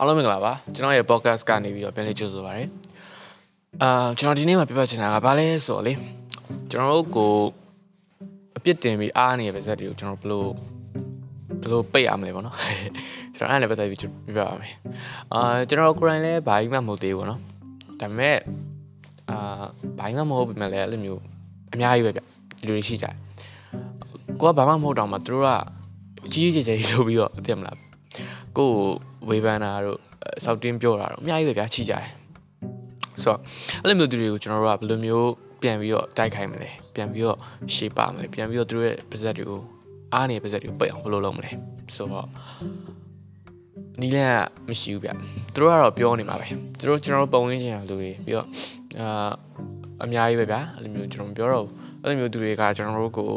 အားလုံးမင်္ဂလာပါကျွန်တော်ရဲ့ podcast ကနေပြီးတော့ပြန်လေးကြိုဆိုပါရစေအာကျွန်တော်ဒီနေ့မှာပြပြချင်တာကဘာလဲဆိုတော့လေကျွန်တော်တို့ကိုအပြစ်တင်ပြီးအားနေတဲ့ပါဇက်တွေကိုကျွန်တော်ဘယ်လိုဘယ်လိုပိတ်ရမလဲပေါ့နော်ကျွန်တော်အဲ့လည်းပတ်သက်ပြီးပြပြပါမယ်အာကျွန်တော်ကိုယ်တိုင်လည်းဘာကြီးမှမဟုတ်သေးဘူးပေါ့နော်ဒါပေမဲ့အာဘာကြီးမှမဟုတ်ပေမဲ့လည်းအဲ့လိုမျိုးအများကြီးပဲဗျဒီလိုရှိကြတယ်ကိုကဘာမှမဟုတ်တော့မှသူတို့ကအကြီးကြီးကျယ်ကျယ်လုပ်ပြီးတော့သိမလား ကိုကိုဝေဖန်တာတို့စောက်တင်းပြောတာတို့အများကြီးပဲဗျာချိကြတယ်ဆိုတော့အဲ့လိုမျိုးသူတွေကိုကျွန်တော်တို့ကဘယ်လိုမျိုးပြန်ပြီးတော့တိုက်ခိုက်မလဲပြန်ပြီးတော့ရှေ့ပါမလဲပြန်ပြီးတော့သူတို့ရဲ့ပါဇက်တွေကိုအားနေပါဇက်တွေကိုပိတ်အောင်ဘယ်လိုလုပ်မလဲဆိုတော့နီးလန်းကမရှိဘူးဗျသူတို့ကတော့ပြောနေမှာပဲသူတို့ကျွန်တော်တို့ပုံရင်းချင်တာလူတွေပြီးတော့အာအများကြီးပဲဗျာအဲ့လိုမျိုးကျွန်တော်ပြောတော့အဲ့လိုမျိုးသူတွေကကျွန်တော်တို့ကို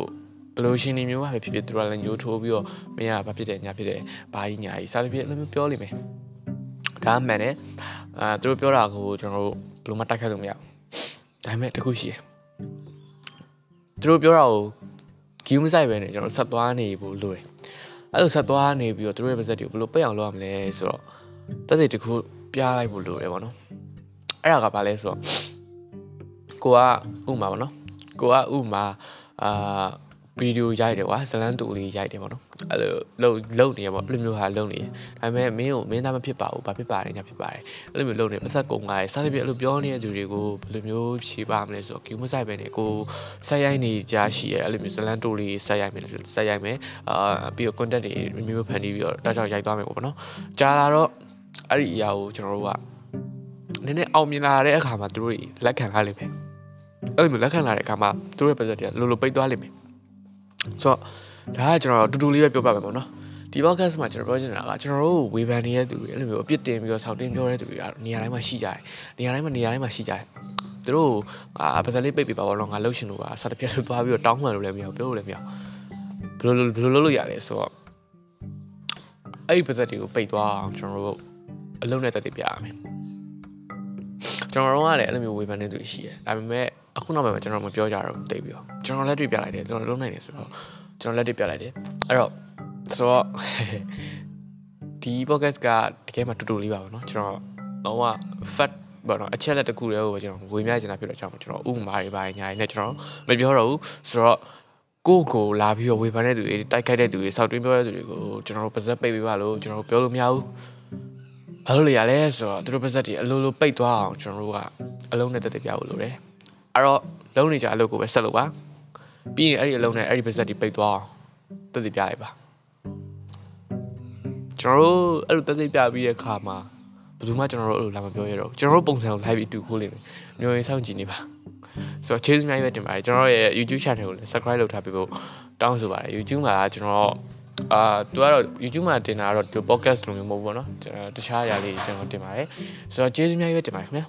ဘယ်လိုရှင်နေမျိုးပဲဖြစ်ဖြစ်သူတို့ကလည်းညှိုးထိုးပြီးတော့မင်းကဘာဖြစ်တယ်ညာဖြစ်တယ်ဘာကြီးညာကြီးစားသဖြင့်အဲ့လိုမျိုးပြောလိမ့်မယ်ဒါမှန်တယ်အာသူတို့ပြောတာကိုကျွန်တော်တို့ဘယ်လိုမှတိုက်ခိုက်လို့မရဘူးဒါပေမဲ့တခုရှိတယ်သူတို့ပြောတာကိုဂီးမဆိုင်ပဲねကျွန်တော်ဆက်သွားနေဖို့လိုတယ်အဲ့လိုဆက်သွားနေပြီးတော့သူတို့ရဲ့ပါဇက်တွေကိုဘယ်လိုပိတ်အောင်လုပ်ရမလဲဆိုတော့တက်တဲ့တခုပြလိုက်ဖို့လိုတယ်ပေါ့နော်အဲ့ဒါကဘာလဲဆိုတော့ကိုကဥမာပေါ့နော်ကိုကဥမာအာ ဗီဒီယိုရိုက်တယ်ကွာဇလန်းတူလေးရိုက်တယ်ပေါ့နော်အဲ့လိုလုံလုံနေရပေါ့အဲ့လိုမျိုးဟာလုံနေဒါပေမဲ့မင်းကိုမင်းသားမဖြစ်ပါဘူးဘာဖြစ်ပါလဲညာဖြစ်ပါတယ်အဲ့လိုမျိုးလုံနေပတ်သက်ကုန်ကားရယ်စားသဖြင့်အဲ့လိုပြောနေတဲ့သူတွေကိုဘယ်လိုမျိုးဖြေပါမလဲဆိုတော့ queue မဆိုင်ပဲနေကိုဆက်ရိုက်နေကြရှိရယ်အဲ့လိုမျိုးဇလန်းတူလေးဆက်ရိုက်မယ်ဆက်ရိုက်မယ်အာပြီးတော့ content တွေမျိုးဖန်တီးပြီးတော့တောက်ချောက်ရိုက်သွားမယ်ပေါ့နော်ကြားလာတော့အဲ့ဒီအရာကိုကျွန်တော်တို့ကနည်းနည်းအောင်မြင်လာတဲ့အခါမှာသူတို့လက်ခံလာလိမ့်မယ်အဲ့လိုမျိုးလက်ခံလာတဲ့အခါမှာသူတို့ရဲ့ budget တွေကလိုလိုပိတ်သွားလိမ့်မယ် ဆိုတော့ဒါကကျွန်တော်တူတူလေးပဲပြောပြမယ်ပေါ့နော်ဒီ podcast မှာကျွန်တော်ပြောချင်တာကကျွန်တော်တို့ဝေဖန်နေတဲ့သူတွေအဲ့လိုမျိုးအပြစ်တင်ပြီးတော့ဆောက်တင်ပြောတဲ့သူတွေကတော့နေရာတိုင်းမှာရှိကြတယ်နေရာတိုင်းမှာနေရာတိုင်းမှာရှိကြတယ်သူတို့အာပါဇက်လေးပိတ်ပြပါဘောတော့ငါလှုပ်ရှင်လို့ကစတပြက်လို့သွားပြီးတော့တောင်းမှန်လို့လည်းမရဘူးပြောလို့လည်းမရဘူးဘယ်လိုဘယ်လိုလုပ်လို့ရလဲဆိုတော့အဲ့ဒီပါဇက်တွေကိုပိတ်သွားအောင်ကျွန်တော်တို့အလုံးနဲ့တက်တည်ပြရမယ်ကျွန်တော်တို့ကလည်းအဲ့လိုမျိုးဝေဖန်နေသူရှိတယ်ဒါပေမဲ့ အခုနောက်ပိုင်းမှာကျွန်တော်မပြောကြတော့တိတ်ပြီးတော့ကျွန်တော်လက်တွေ့ပြလိုက်တယ်ကျွန်တော်လုံးနိုင်တယ်ဆိုတော့ကျွန်တော်လက်တွေ့ပြလိုက်တယ်အဲ့တော့ဆိုတော့ဒီ podcast ကတကယ်မှတူတူလေးပါပဲเนาะကျွန်တော်တော့ fat ဘာတော့အချက်လက်တစ်ခုတည်းကိုပဲကျွန်တော်ဝေမျှချင်တာဖြစ်တော့ကျွန်တော်ကျွန်တော်ဥပမာတွေပါညာတွေနဲ့ကျွန်တော်မပြောတော့ဘူးဆိုတော့ကိုကိုလာပြီးတော့ဝေဖန်တဲ့သူတွေတိုက်ခိုက်တဲ့သူတွေစောက်တွင်းပြောတဲ့သူတွေကိုကျွန်တော်တို့ပါဇက်ပိတ်ပေးပါလို့ကျွန်တော်တို့ပြောလို့မရဘူးဘာလို့လဲရလဲဆိုတော့သူတို့ပါဇက်တွေအလိုလိုပိတ်သွားအောင်ကျွန်တော်တို့ကအလုံးနဲ့တက်တက်ပြဖို့လိုတယ် အဲ့တော့လုံးနေကြအလုပ်ကိုပဲဆက်လုပ်ပါပြီးရင်အဲ့ဒီအလုံးနဲ့အဲ့ဒီပါဇက်တွေပိတ်သွားအောင်တက်တက်ပြလိုက်ပါကျွန်တော်တို့အဲ့လိုတက်တက်ပြပြီးတဲ့အခါမှာဘယ်သူမှကျွန်တော်တို့အဲ့လိုလာမပြောရတော့ကျွန်တော်တို့ပုံစံကို live ပြီးတူခိုးလိမ့်မယ်မျိုးရင်စောင့်ကြည့်နေပါဆိုတော့ chase အများကြီးပဲတင်ပါတယ်ကျွန်တော်ရဲ့ YouTube channel ကိုလည်း subscribe လုပ်ထားပြီးဖို့တောင်းဆိုပါတယ် YouTube မှာကျွန်တော်အာသူကတော့ YouTube မှာတင်တာကတော့ဒီ podcast လိုမျိုးမဟုတ်ဘူးပေါ့နော်ကျွန်တော်တခြားအရာလေးကျွန်တော်တင်ပါတယ်ဆိုတော့ကျေးဇူးအများကြီးပဲတင်ပါတယ်ခင်ဗျာ